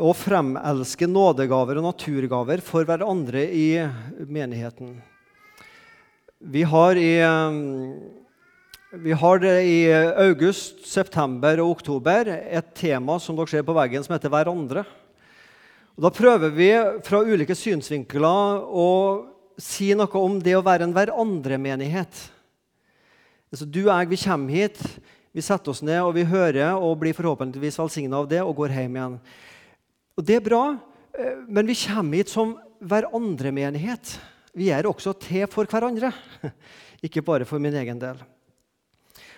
å fremelske nådegaver og naturgaver for hverandre i menigheten. Vi har i, eh, vi har i august, september og oktober et tema som dere ser på veggen som heter 'Hverandre'. Og da prøver vi fra ulike synsvinkler å si noe om det å være en hverandre-menighet. Altså, du og jeg vi kommer hit, vi setter oss ned og vi hører og blir forhåpentligvis velsigna av det og går hjem igjen. Og Det er bra, eh, men vi kommer hit som hverandre-menighet. Vi er også til for hverandre, ikke bare for min egen del.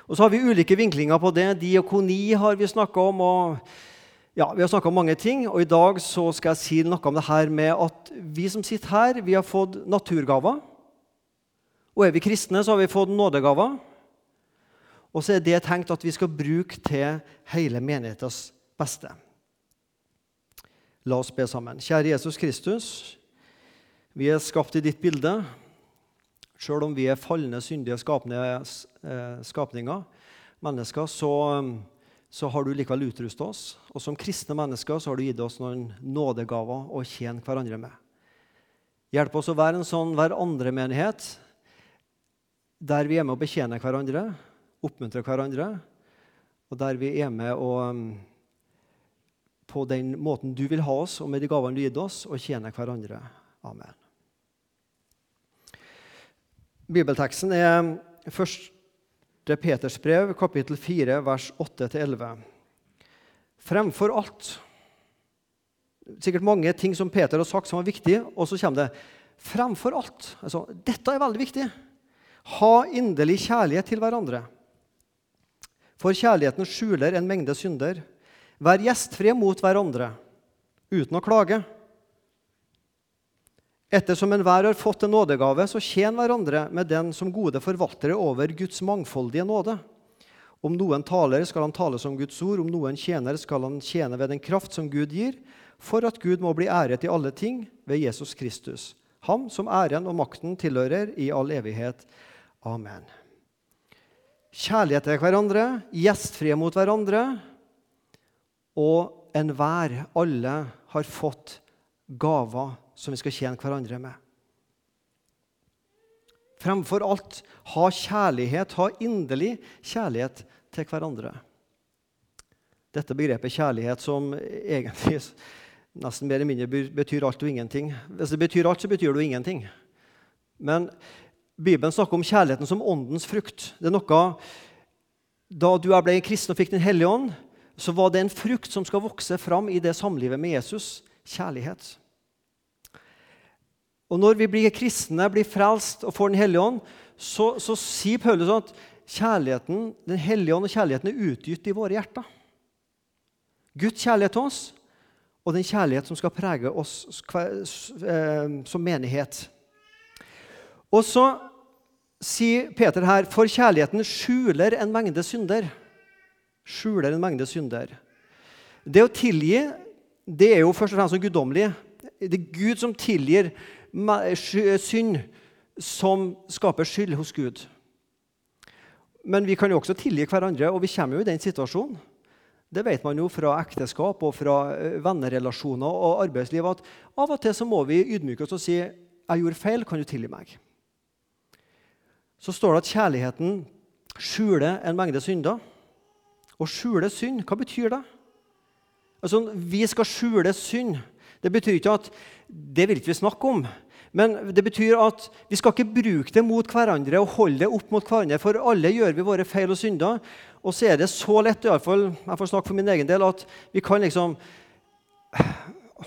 Og så har vi ulike vinklinger på det. Diakoni har vi snakka om. og ja, Vi har snakka om mange ting, og i dag så skal jeg si noe om det her med at vi som sitter her, vi har fått naturgaver. Og er vi kristne, så har vi fått nådegaver. Og så er det tenkt at vi skal bruke til hele menighetens beste. La oss be sammen. Kjære Jesus Kristus. Vi er skapt i ditt bilde. Sjøl om vi er falne, syndige eh, skapninger, mennesker, så, så har du likevel utrustet oss. Og som kristne mennesker så har du gitt oss noen nådegaver å tjene hverandre med. Hjelp oss å være en sånn hverandre-menighet der vi er med å betjene hverandre, oppmuntre hverandre, og der vi er med å på den måten du vil ha oss, og med de gavene du har gitt oss, og tjene hverandre. Amen. Bibelteksten er 1. Peters brev, kapittel 4, vers 8-11. Fremfor alt Sikkert mange ting som Peter har sagt som er viktige, og så kommer det fremfor alt. Altså, dette er veldig viktig. Ha inderlig kjærlighet til hverandre. For kjærligheten skjuler en mengde synder. Vær gjestfrie mot hverandre uten å klage. Ettersom enhver har fått en nådegave, så tjen hverandre med den som gode forvaltere over Guds mangfoldige nåde. Om noen taler, skal han tale som Guds ord. Om noen tjener, skal han tjene ved den kraft som Gud gir, for at Gud må bli æret i alle ting ved Jesus Kristus. Ham som æren og makten tilhører i all evighet. Amen. Kjærlighet til hverandre, gjestfrie mot hverandre og enhver, alle, har fått gaver som vi skal tjene hverandre med. Fremfor alt ha kjærlighet, ha inderlig kjærlighet til hverandre. Dette begrepet kjærlighet som egentlig nesten mer eller mindre betyr alt og ingenting. Hvis det betyr alt, så betyr det jo ingenting. Men Bibelen snakker om kjærligheten som åndens frukt. Det er noe Da du ble kristen og fikk Den hellige ånd, så var det en frukt som skal vokse fram i det samlivet med Jesus kjærlighet. Og Når vi blir kristne, blir frelst og får Den hellige ånd, så, så sier Paulus at kjærligheten, Den hellige ånd og kjærligheten er utgitt i våre hjerter. Guds kjærlighet til oss og den kjærlighet som skal prege oss eh, som menighet. Og så sier Peter her for kjærligheten skjuler en mengde synder skjuler en mengde synder. Det å tilgi det er jo først og fremst guddommelig. Det er Gud som tilgir synd som skaper skyld hos Gud. Men vi kan jo også tilgi hverandre, og vi kommer jo i den situasjonen. Det vet man jo fra ekteskap og fra eh, vennerelasjoner og arbeidsliv at av og til så må vi ydmyke oss og si 'Jeg gjorde feil. Kan du tilgi meg?' Så står det at kjærligheten skjuler en mengde synder. Å skjule synd, hva betyr det? Altså, Vi skal skjule synd. Det betyr ikke at det vil ikke vi snakke om. Men det betyr at vi skal ikke bruke det mot hverandre og holde det opp mot hverandre. For alle gjør vi våre feil og synder. Og så er det så lett, i alle fall, jeg får snakke for min egen del, at vi kan liksom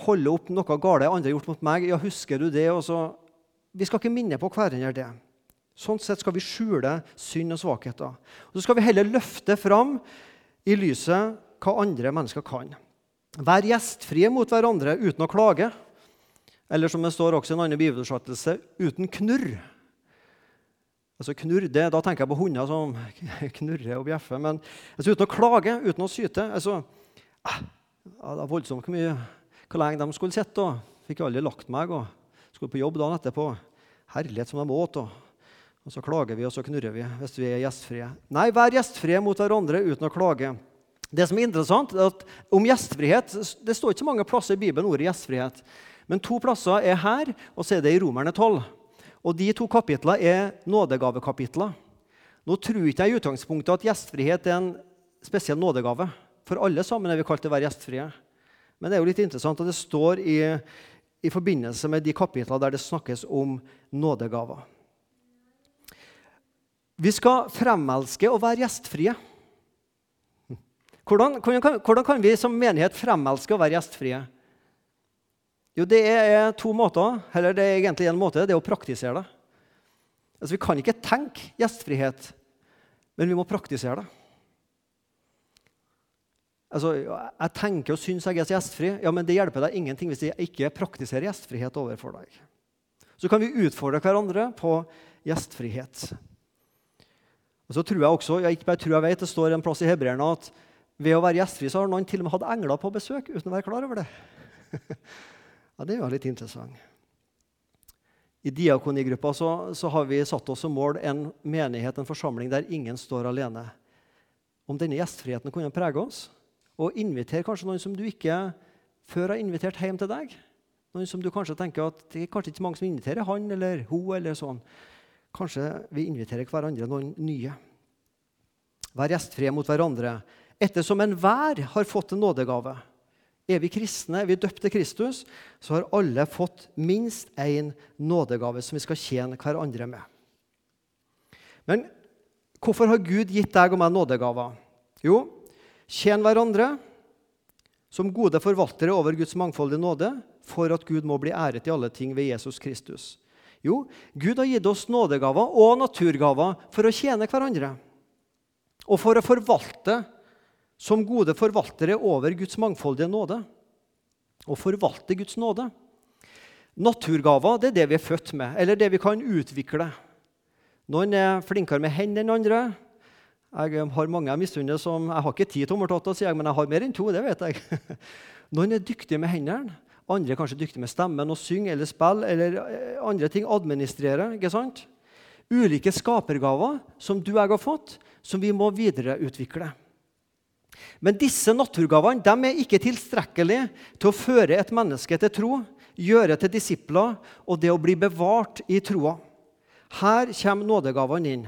holde opp noe gale andre har gjort mot meg. Ja, husker du det? Og vi skal ikke minne på hverandre det. Sånn sett skal vi skjule synd og svakheter. Og Så skal vi heller løfte fram i lyset hva andre mennesker kan. Vær gjestfrie mot hverandre uten å klage. Eller som det står også i en annen bibelbetraktelse uten knurr. Altså knurr, det, Da tenker jeg på hunder som knurrer og bjeffer. Men altså, uten å klage, uten å syte. Altså, ah, det er voldsomt hvor, mye, hvor lenge de skulle sitte. Fikk aldri lagt meg og skulle på jobb dagen etterpå. Herlighet som de åt. Og og så klager vi, og så knurrer vi hvis vi er gjestfrie. Nei, vær gjestfrie mot hverandre uten å klage. Det som er interessant, er at om gjestfrihet Det står ikke så mange plasser i Bibelen ordet gjestfrihet. Men to plasser er her, og så er det i Romerne 12. Og De to kapitlene er nådegavekapitler. Nå tror ikke jeg i utgangspunktet at gjestfrihet er en spesiell nådegave. For alle sammen er vi kalt til å være gjestfrie. Men det er jo litt interessant at det står i, i forbindelse med de kapitlene der det snakkes om nådegaver. Vi skal fremelske å være gjestfrie. Hvordan, hvordan, hvordan, kan vi som menighet fremelske å være gjestfrie? Jo, Det er to måter. Eller det er egentlig en måte. Det er å praktisere det. Altså, Vi kan ikke tenke gjestfrihet, men vi må praktisere det. Altså, Jeg tenker og syns jeg er gjestfri, ja, men det hjelper deg ingenting hvis jeg ikke praktiserer gjestfrihet overfor deg. Så kan vi utfordre hverandre på gjestfrihet. Og så tror jeg også, jeg ikke bare tror jeg vet, Det står en plass i Hebreerne at ved å være gjestfri så har noen til og med hatt engler på besøk uten å være klar over det. ja, Det er jo litt interessant. I diakonigruppa så, så, har vi satt oss som mål en menighet, en forsamling der ingen står alene. Om denne gjestfriheten kunne prege oss, og invitere kanskje noen som du ikke før har invitert hjem til deg. Noen som du kanskje tenker at det er kanskje ikke mange som inviterer han eller hun. eller sånn. Kanskje vi inviterer hverandre noen nye. Vær gjestfrie mot hverandre. Ettersom enhver har fått en nådegave. Er vi kristne, er vi døpt til Kristus, så har alle fått minst én nådegave som vi skal tjene hverandre med. Men hvorfor har Gud gitt deg og meg nådegaver? Jo, tjen hverandre som gode forvaltere over Guds mangfoldige nåde, for at Gud må bli æret i alle ting ved Jesus Kristus. Jo, Gud har gitt oss nådegaver og naturgaver for å tjene hverandre. Og for å forvalte som gode forvaltere over Guds mangfoldige nåde. Å forvalte Guds nåde. Naturgaver det er det vi er født med, eller det vi kan utvikle. Noen er flinkere med hendene enn andre. Jeg har mange jeg misunner som Jeg har ikke ti tommeltotter, sier jeg, men jeg har mer enn to. det vet jeg. Noen er dyktige med hendene. Andre er kanskje dyktige med stemmen og synger eller spiller eller eh, andre ting. Administrerer. ikke sant? Ulike skapergaver som du og jeg har fått, som vi må videreutvikle. Men disse naturgavene de er ikke tilstrekkelige til å føre et menneske til tro, gjøre til disipler og det å bli bevart i troa. Her kommer nådegavene inn.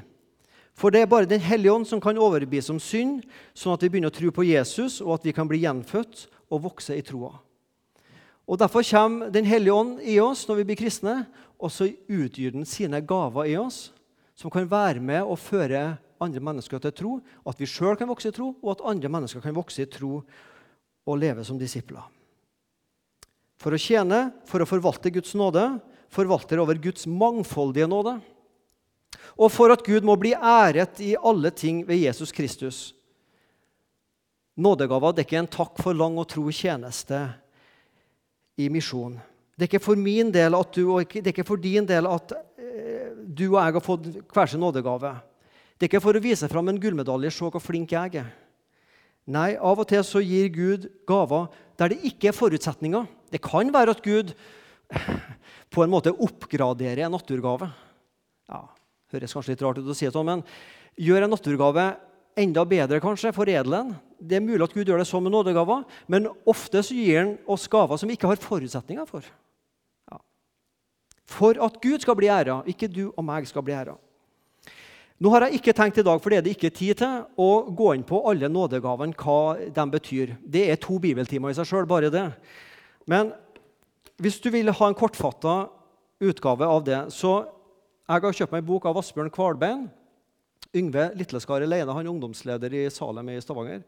For det er bare Den hellige ånd som kan overbevise om synd, sånn at vi begynner å tro på Jesus, og at vi kan bli gjenfødt og vokse i troa. Og Derfor kommer Den hellige ånd i oss når vi blir kristne, og så utgir den sine gaver i oss, som kan være med og føre andre mennesker til tro, at vi sjøl kan vokse i tro, og at andre mennesker kan vokse i tro og leve som disipler. For å tjene, for å forvalte Guds nåde, forvalter over Guds mangfoldige nåde. Og for at Gud må bli æret i alle ting ved Jesus Kristus. Nådegaver det er en takk for lang og tro tjeneste i misjon. Det er ikke for min del at du, og det er ikke for din del at eh, du og jeg har fått hver sin nådegave. Det er ikke for å vise fram en gullmedalje. Se hvor flink jeg er. Nei, av og til så gir Gud gaver der det ikke er forutsetninger. Det kan være at Gud på en måte oppgraderer en naturgave. Ja, Høres kanskje litt rart ut å si det sånn, men gjør en naturgave enda bedre, kanskje, foredle den. Det er mulig at Gud gjør det sånn med nådegaver, men ofte så gir han oss gaver som vi ikke har forutsetninger for. Ja. For at Gud skal bli æra, ikke du og meg skal bli æra. Nå har jeg ikke tenkt i dag, for det er det ikke tid til, å gå inn på alle nådegavene, hva de betyr. Det er to bibeltimer i seg sjøl, bare det. Men hvis du vil ha en kortfatta utgave av det, så jeg har kjøpt meg en bok av Asbjørn Kvalbein. Yngve Litleskar Leine, han er ungdomsleder i Salem i Stavanger.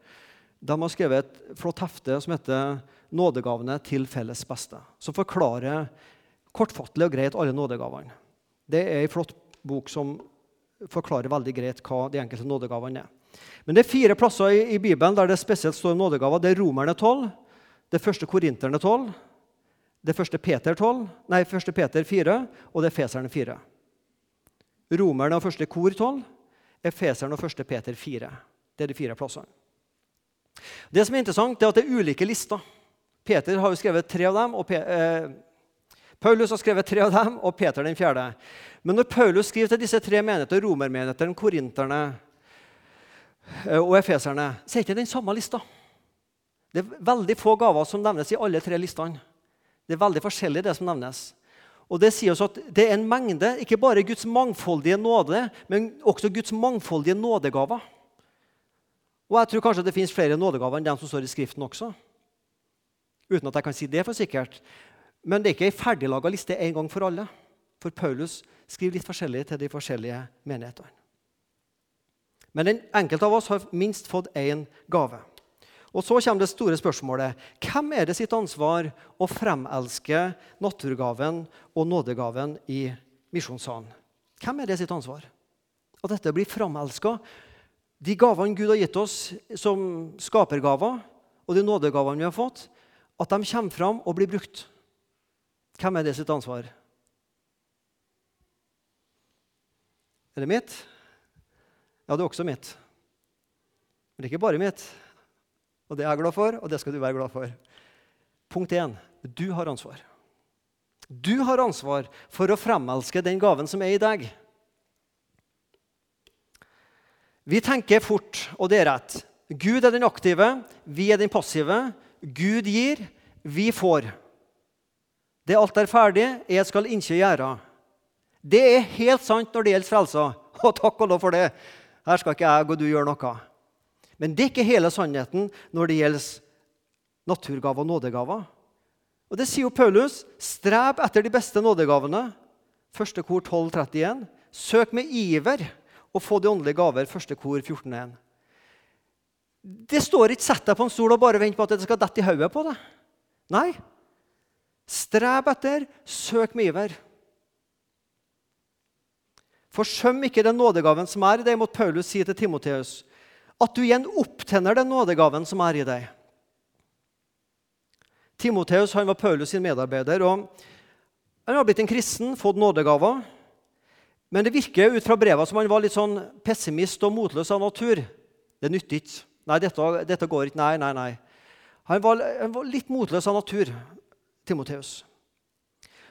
De har skrevet et flott hefte som heter 'Nådegavene til felles beste', som forklarer kortfattelig og greit alle nådegavene. Det er ei flott bok som forklarer veldig greit hva de enkelte nådegavene er. Men det er fire plasser i, i Bibelen der det spesielt står nådegaver. Det er Romerne 12, det er første Korinterne 12, det er første Peter 12, nei, første Peter 4, og det er Feserne 4. Romerne og første Kor 12, Efeseren og 1. Peter 4. Det er de fire plassene. Det som er interessant, er at det er ulike lister. Peter har jo skrevet tre av dem, og Pe eh, Paulus har skrevet tre av dem, og Peter den fjerde. Men når Paulus skriver til disse tre menighetene, romermenighetene, korinterne, eh, og efeserne, så er det ikke den samme lista. Det er veldig få gaver som nevnes i alle tre listene. Det er veldig forskjellig, det som nevnes. Og Det sier oss at det er en mengde, ikke bare Guds mangfoldige nåde, men også Guds mangfoldige nådegaver. Og jeg tror kanskje det finnes flere nådegaver enn dem som står i Skriften også. Uten at jeg kan si det for sikkert. Men det er ikke ei ferdiglaga liste en gang for alle. For Paulus skriver litt forskjellig til de forskjellige menighetene. Men den enkelte av oss har minst fått én gave. Og Så kommer det store spørsmålet hvem er det sitt ansvar å fremelske naturgaven og nådegaven i misjonssalen? Hvem er det sitt ansvar? At dette blir framelska. De gavene Gud har gitt oss som skapergaver, og de nådegavene vi har fått, at de kommer fram og blir brukt. Hvem er det sitt ansvar? Er det mitt? Ja, det er også mitt. Men det er ikke bare mitt. Og det er jeg glad for, og det skal du være glad for. Punkt 1. Du har ansvar. Du har ansvar for å fremelske den gaven som er i deg. Vi tenker fort, og det er rett. Gud er den aktive, vi er den passive. Gud gir, vi får. Det alt er ferdig, jeg skal ikke gjøre. Det er helt sant når det gjelder frelser. Og takk og lov for det. Her skal ikke jeg og du gjøre noe. Men det er ikke hele sannheten når det gjelder naturgaver og nådegaver. Og Det sier jo Paulus. Streb etter de beste nådegavene. Første kor 12.31. Søk med iver å få de åndelige gaver. Første kor 14.1. Det står ikke 'sett deg på en stol og bare vent på at det skal dette i hodet på deg'. Nei. Streb etter, søk med iver. Forsøm ikke den nådegaven som er i deg, måtte Paulus si til Timoteus at du igjen opptenner den nådegaven som er i deg. Timoteus var Paulus sin medarbeider. og Han har blitt en kristen, fått nådegaver. Men det virker ut fra brevene som han var litt sånn pessimist og motløs av natur. Det nytter ikke. Nei, dette, dette, går ikke. Nei, nei, nei. Han var, han var litt motløs av natur, Timoteus.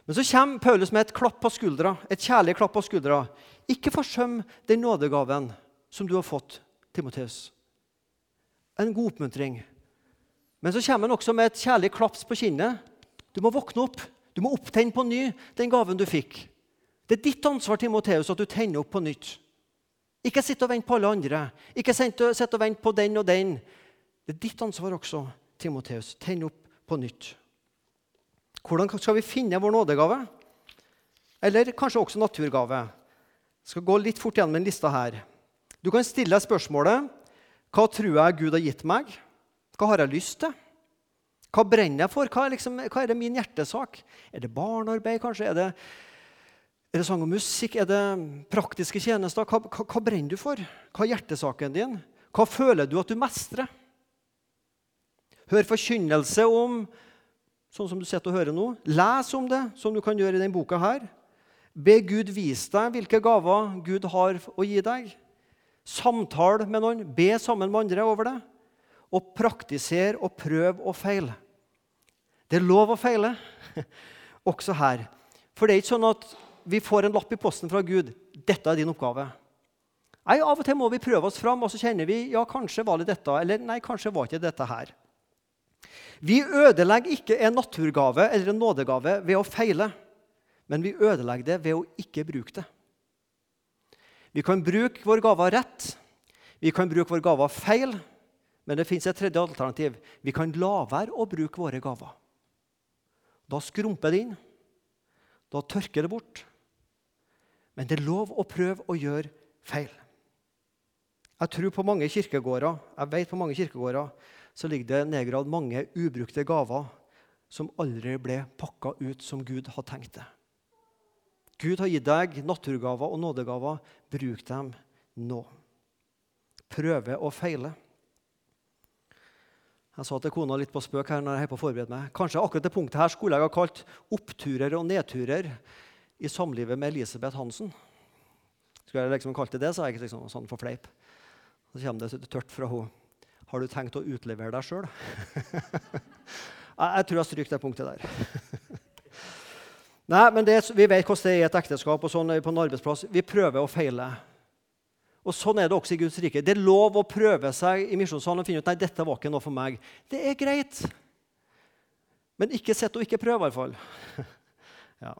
Men så kommer Paulus med et klapp på skuldra, et kjærlig klapp på skuldra. Ikke forsøm den nådegaven som du har fått Timoteus. En god oppmuntring. Men så kommer han også med et kjærlig klaps på kinnet. Du må våkne opp. Du må opptenne på ny den gaven du fikk. Det er ditt ansvar Timoteus, at du tenner opp på nytt. Ikke sitt og vent på alle andre. Ikke sitt og vent på den og den. Det er ditt ansvar også, Timoteus. Tenn opp på nytt. Hvordan skal vi finne vår nådegave? Eller kanskje også naturgave? Jeg skal gå litt fort gjennom en lista her. Du kan stille deg spørsmålet hva tror jeg Gud har gitt meg? Hva har jeg lyst til? Hva brenner jeg for? Hva er, liksom, hva er det min hjertesak? Er det barnearbeid, kanskje? Er det, er det sang og musikk? Er det praktiske tjenester? Hva, hva, hva, brenner du for? Hva er hjertesaken din? Hva føler du at du mestrer? Hør forkynnelse om sånn som du sitter og hører nå. Les om det, som du kan gjøre i denne boka. her. Be Gud vise deg hvilke gaver Gud har å gi deg. Samtale med noen, be sammen med andre over det. Og praktisere og prøve og feile. Det er lov å feile, også her. For det er ikke sånn at vi får en lapp i posten fra Gud. 'Dette er din oppgave.' Nei, Av og til må vi prøve oss fram, og så kjenner vi ja, kanskje var det dette, eller nei, kanskje var ikke dette her. Vi ødelegger ikke en naturgave eller en nådegave ved å feile, men vi ødelegger det ved å ikke bruke det. Vi kan bruke vår gave rett, vi kan bruke vår gave feil, men det fins et tredje alternativ. Vi kan la være å bruke våre gaver. Da skrumper det inn. Da tørker det bort. Men det er lov å prøve å gjøre feil. Jeg tror på mange kirkegårder jeg vet på mange kirkegårder, så ligger det nedgravd mange ubrukte gaver som aldri ble pakka ut som Gud har tenkt det. Gud har gitt deg naturgaver og nådegaver. Bruk dem nå. Prøve og feile. Jeg sa til kona litt på spøk her når jeg på å forberede meg. Kanskje akkurat det punktet her skulle jeg ha kalt 'oppturer og nedturer' i samlivet med Elisabeth Hansen. Skulle jeg liksom kalt det det, sa jeg liksom, sånn for fleip. Så kommer det tørt fra henne. Har du tenkt å utlevere deg sjøl? jeg tror jeg stryker det punktet der. Nei, men det, Vi vet hvordan det er i et ekteskap og sånn på en arbeidsplass. Vi prøver å feile. Og Sånn er det også i Guds rike. Det er lov å prøve seg i misjonssalen og finne ut nei, dette var ikke noe for meg. Det er greit. Men ikke sitt og ikke prøv, i hvert fall. ja.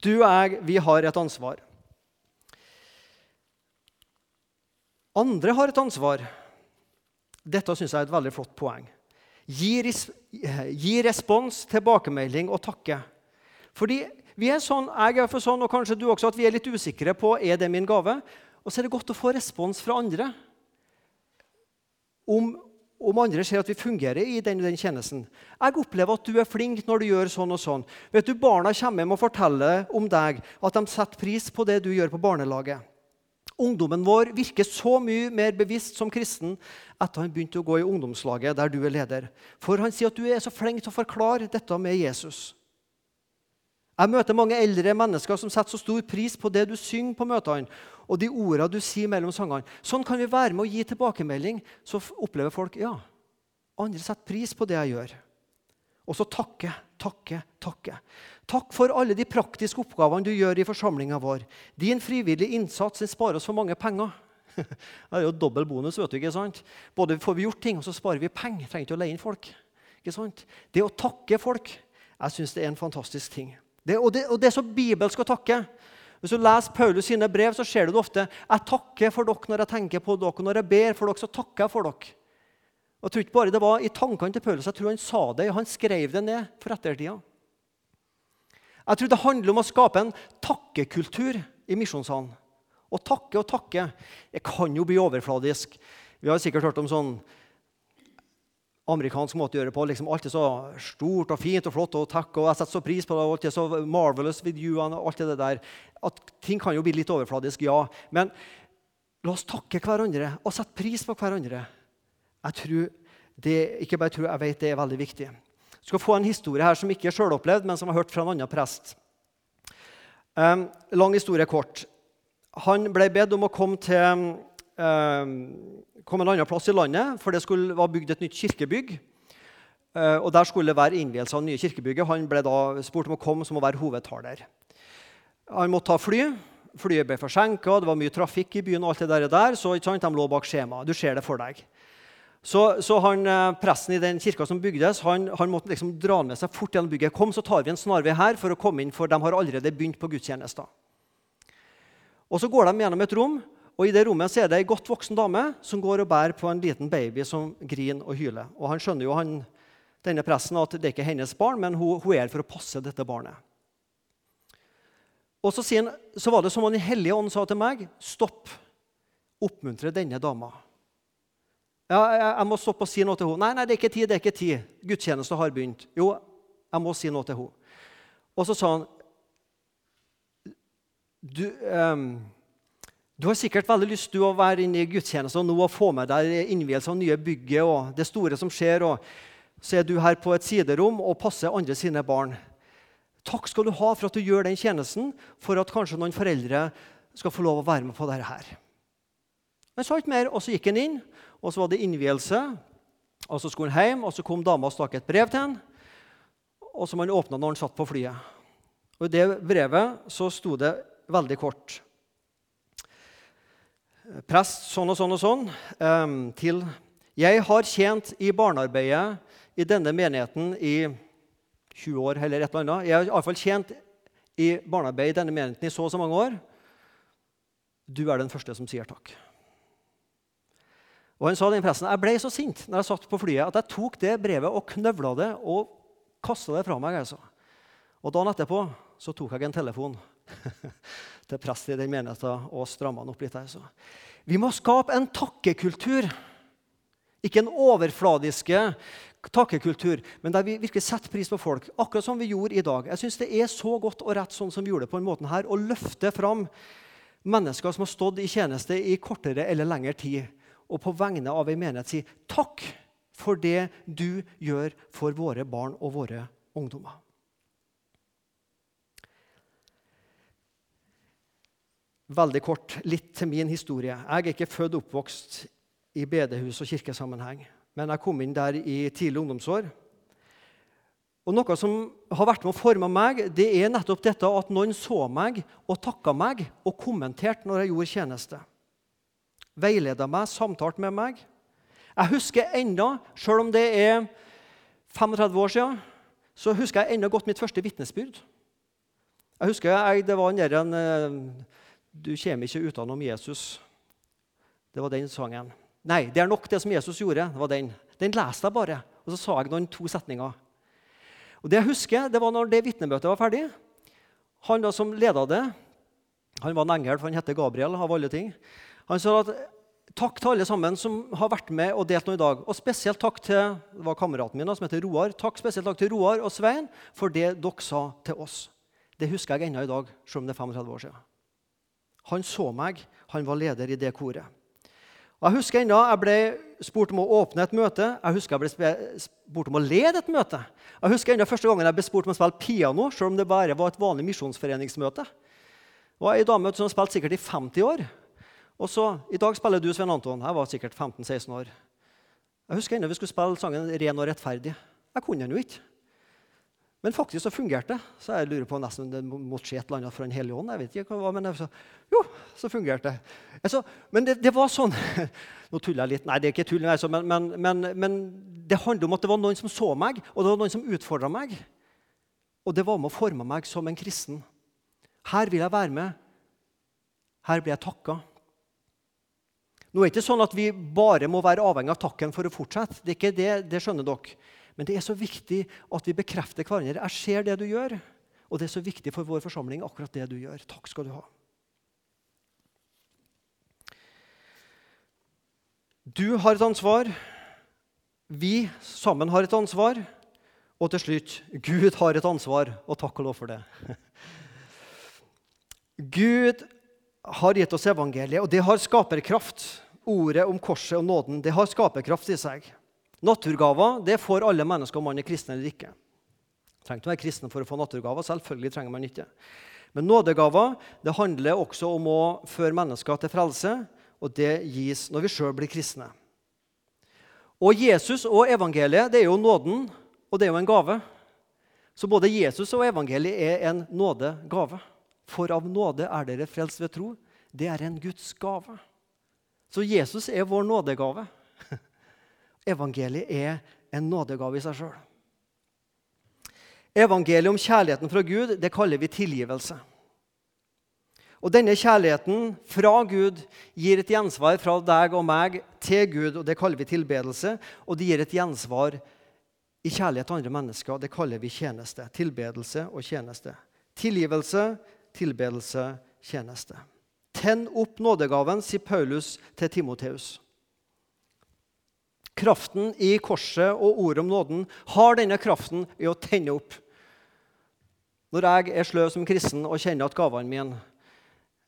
Du og jeg, vi har et ansvar. Andre har et ansvar. Dette syns jeg er et veldig flott poeng. Gi, res gi respons, tilbakemelding og takke. Fordi vi er sånn, jeg er for sånn, og kanskje du også, at vi er litt usikre på er det min gave. Og så er det godt å få respons fra andre. Om, om andre ser at vi fungerer i den, den tjenesten. Jeg opplever at du er flink når du gjør sånn og sånn. Vet du, Barna kommer hjem og forteller om deg at de setter pris på det du gjør på barnelaget. Ungdommen vår virker så mye mer bevisst som kristen etter han begynte å gå i ungdomslaget der du er leder. For han sier at du er så flink til å forklare dette med Jesus. Jeg møter mange eldre mennesker som setter så stor pris på det du synger på møtene, og de ordene du sier mellom sangene. Sånn kan vi være med å gi tilbakemelding, så opplever folk ja, andre setter pris på det jeg gjør. Og så takke, takke, takke. Takk for alle de praktiske oppgavene du gjør i forsamlinga vår. Din frivillige innsats sparer oss for mange penger. Det er jo dobbel bonus. vet du, ikke sant? Både får vi gjort ting, og så sparer vi penger. Trenger ikke å leie inn folk. Ikke sant? Det å takke folk jeg synes det er en fantastisk ting. Det, og, det, og, det, er så bibelsk å takke. Hvis du leser Paulus sine brev, så ser du det ofte. Jeg takker for dere når jeg tenker på dere. Og når jeg ber for dere, så takker jeg for dere. Og Jeg tror ikke bare det var i tankene til Paulus, jeg tror han sa det, han skrev det ned for ettertida. Jeg tror det handler om å skape en takkekultur i misjonssalen. Å takke og takke det kan jo bli overfladisk. Vi har sikkert hørt om sånn amerikansk måte å gjøre det på. Liksom alt er så stort og fint og flott, og takk, og jeg setter så pris på det. og alt er så marvelous with you, og alt det der. At ting kan jo bli litt overfladisk, ja. Men la oss takke hverandre og sette pris på hverandre. Jeg tror det, ikke bare tror, jeg vet det er veldig viktig. Du skal få en historie her som ikke er sjølopplevd, men som jeg har hørt fra en annen prest. Um, lang historie kort. Han ble bedt om å komme til kom en annen plass i landet, for det skulle være bygd et nytt kirkebygg. Eh, og Der skulle det være innvielse av det nye kirkebygget. Han ble da spurt om å komme som å være hovedtaler. Han måtte ta fly. Flyet ble forsinka, det var mye trafikk i byen. og alt det der, så De lå bak skjema. Du ser det for deg. Så, så han, eh, Presten i den kirka som bygdes, han, han, måtte liksom dra med seg fort gjennom bygget. Kom, så tar vi en snarvei her for å komme inn, for de har allerede begynt på gudstjenester. Og Så går de gjennom et rom, og I det rommet så er det ei godt voksen dame som går og bærer på en liten baby som griner og hyler. Og Han skjønner jo han, denne pressen at det er ikke hennes barn, men hun, hun er for å passe dette barnet. Og så, han, så var det som om Den hellige ånd sa til meg stopp, oppmuntre denne dama. Ja, jeg, jeg, må stoppe og si noe til henne. Nei, nei, det er ikke tid. det er ikke tid. Gudstjenesten har begynt. Jo, jeg må si noe til henne. Og så sa han du, um, du har sikkert veldig lyst til å være inne i gudstjenesten nå og få med deg innvielse av nye bygget og det store som skjer. og Så er du her på et siderom og passer andre sine barn. Takk skal du ha for at du gjør den tjenesten, for at kanskje noen foreldre skal få lov å være med på dette. her. Men så ikke mer, og så gikk han inn, og så var det innvielse. og Så skulle han hjem, og så kom dama og stakk et brev til han, og som han åpna når han satt på flyet. Og I det brevet så sto det veldig kort prest sånn og sånn og sånn um, til Jeg har tjent i barnearbeidet i denne menigheten i 20 år eller et eller annet. Jeg har iallfall tjent i barnearbeid i denne menigheten i så og så mange år. Du er den første som sier takk. Og han sa den presten, Jeg ble så sint når jeg satt på flyet, at jeg tok det brevet og knøvla det og kasta det fra meg. Altså. Og Dagen etterpå så tok jeg en telefon til prest i den menigheten og stramma den opp litt. Altså. Vi må skape en takkekultur. Ikke en overfladiske takkekultur, men der vi virkelig setter pris på folk. Akkurat som vi gjorde i dag. Jeg synes Det er så godt og rett sånn som vi gjorde det på en måte her, å løfte fram mennesker som har stått i tjeneste i kortere eller lengre tid, og på vegne av en menighet si takk for det du gjør for våre barn og våre ungdommer. Veldig kort, litt til min historie. Jeg er ikke født og oppvokst i bedehus og kirkesammenheng, men jeg kom inn der i tidlig ungdomsår. Og Noe som har vært med å forme meg, det er nettopp dette at noen så meg og takka meg og kommenterte når jeg gjorde tjeneste. veileda meg, samtalte med meg. Jeg husker ennå, sjøl om det er 35 år siden, så husker jeg ennå godt mitt første vitnesbyrd. Jeg husker jeg, det var en, der 'Du kommer ikke utenom Jesus'. Det var den sangen. Nei, det er nok det som Jesus gjorde. det var Den Den leste jeg bare, og så sa jeg noen to setninger. Og Det jeg husker, det var når det vitnemøtet var ferdig. Han da som leda det, han var en engel, for han heter Gabriel. av alle ting. Han sa at takk til alle sammen som har vært med og delt noe i dag. Og spesielt takk til det var kameraten min som heter Roar. Takk spesielt takk til Roar og Svein for det dere sa til oss. Det husker jeg ennå i dag, selv om det er 35 år siden. Han så meg. Han var leder i det koret. Og Jeg husker ennå jeg ble spurt om å åpne et møte. Jeg husker jeg ble spurt om å lede et møte. Jeg husker enda første gangen jeg ble spurt om å spille piano, selv om det bare var et vanlig misjonsforeningsmøte. Det var ei dame som spilte sikkert i 50 år. Og så, I dag spiller du, Svein Anton. Jeg var sikkert 15-16 år. Jeg husker ennå vi skulle spille sangen 'Ren og rettferdig'. Jeg kunne den jo ikke. Men faktisk så fungerte det. Så jeg lurer på nesten det måtte skje et eller annet fra Den hellige ånd. jeg vet ikke hva, men så, Jo, så fungerte det. Altså, men det, det, var sånn Nå tuller jeg litt. Nei, det er ikke tull. Men, men, men, men, det handler om at det var noen som så meg, og det var noen som utfordra meg. Og det var med å forme meg som en kristen. Her vil jeg være med. Her blir jeg takka. Nå er det ikke sånn at vi bare må være avhengig av takken for å fortsette. Det er ikke det, det skjønner dere. Men det er så viktig at vi bekrefter hverandre. Jeg ser det du gjør, og det er så viktig for vår forsamling, akkurat det du gjør. Takk skal du ha. Du har et ansvar. Vi sammen har et ansvar. Og til slutt Gud har et ansvar, og takk og lov for det. Gud har gitt oss evangeliet, og det har skaperkraft. Ordet om korset og nåden det har skaperkraft i seg. Naturgaver det får alle mennesker, om man er kristen eller ikke. Trenger ikke være kristen for å få naturgaver. selvfølgelig trenger man ikke. Men nådegaver det handler også om å føre mennesker til frelse, og det gis når vi sjøl blir kristne. Og Jesus og evangeliet det er jo nåden, og det er jo en gave. Så både Jesus og evangeliet er en nådegave. For av nåde er dere frelst ved tro. Det er en Guds gave. Så Jesus er vår nådegave. Evangeliet er en nådegave i seg sjøl. Evangeliet om kjærligheten fra Gud det kaller vi tilgivelse. Og Denne kjærligheten fra Gud gir et gjensvar fra deg og meg til Gud, og det kaller vi tilbedelse. Og det gir et gjensvar i kjærlighet til andre mennesker, det kaller vi tjeneste. Tilbedelse og tjeneste. Tilgivelse, tilbedelse, tjeneste. Tenn opp nådegaven, sier Paulus til Timoteus. Kraften i korset og ordet om nåden har denne kraften i å tenne opp. Når jeg er sløv som kristen og kjenner at gavene mine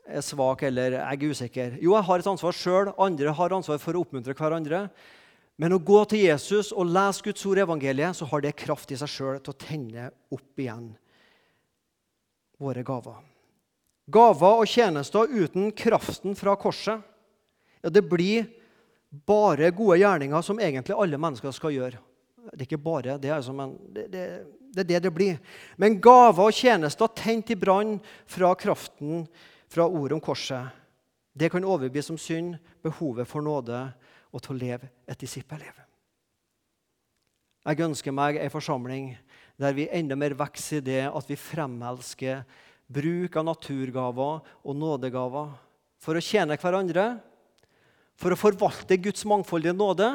er svake eller jeg er usikker Jo, jeg har et ansvar sjøl, andre har ansvar for å oppmuntre hverandre. Men å gå til Jesus og lese Guds ord i evangeliet, så har det kraft i seg sjøl til å tenne opp igjen våre gaver. Gaver og tjenester uten kraften fra korset, ja, det blir bare gode gjerninger som egentlig alle mennesker skal gjøre. Det er ikke bare det, altså, men det, det, det, er det det blir. Men gaver og tjenester tent i brann fra kraften fra ordet om korset, det kan overbevise om synd, behovet for nåde og til å leve et disippelliv. Jeg ønsker meg en forsamling der vi enda mer vokser i det at vi fremelsker bruk av naturgaver og nådegaver for å tjene hverandre for å forvalte Guds mangfoldige nåde.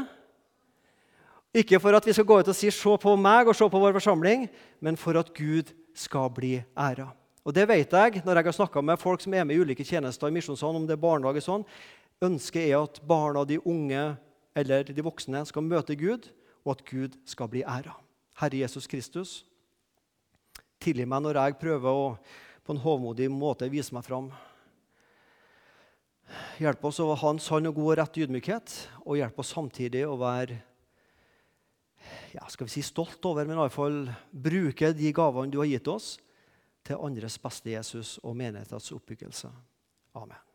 Ikke for at vi skal gå ut og si 'se på meg' og 'se på vår forsamling', men for at Gud skal bli æra. Og det vet jeg når jeg har snakka med folk som er med i ulike tjenester i Misjonssalen, om det er barnehage sånn. Ønsket er at barna, de unge eller de voksne skal møte Gud, og at Gud skal bli æra. Herre Jesus Kristus, tilgi meg når jeg prøver å på en hovmodig måte vise meg fram. Hjelp oss å ha en sann og god og rett ydmykhet, og hjelp oss samtidig å være ja, skal vi si stolt over, men iallfall bruke de gavene du har gitt oss, til andres beste Jesus og menighetens oppbyggelse. Amen.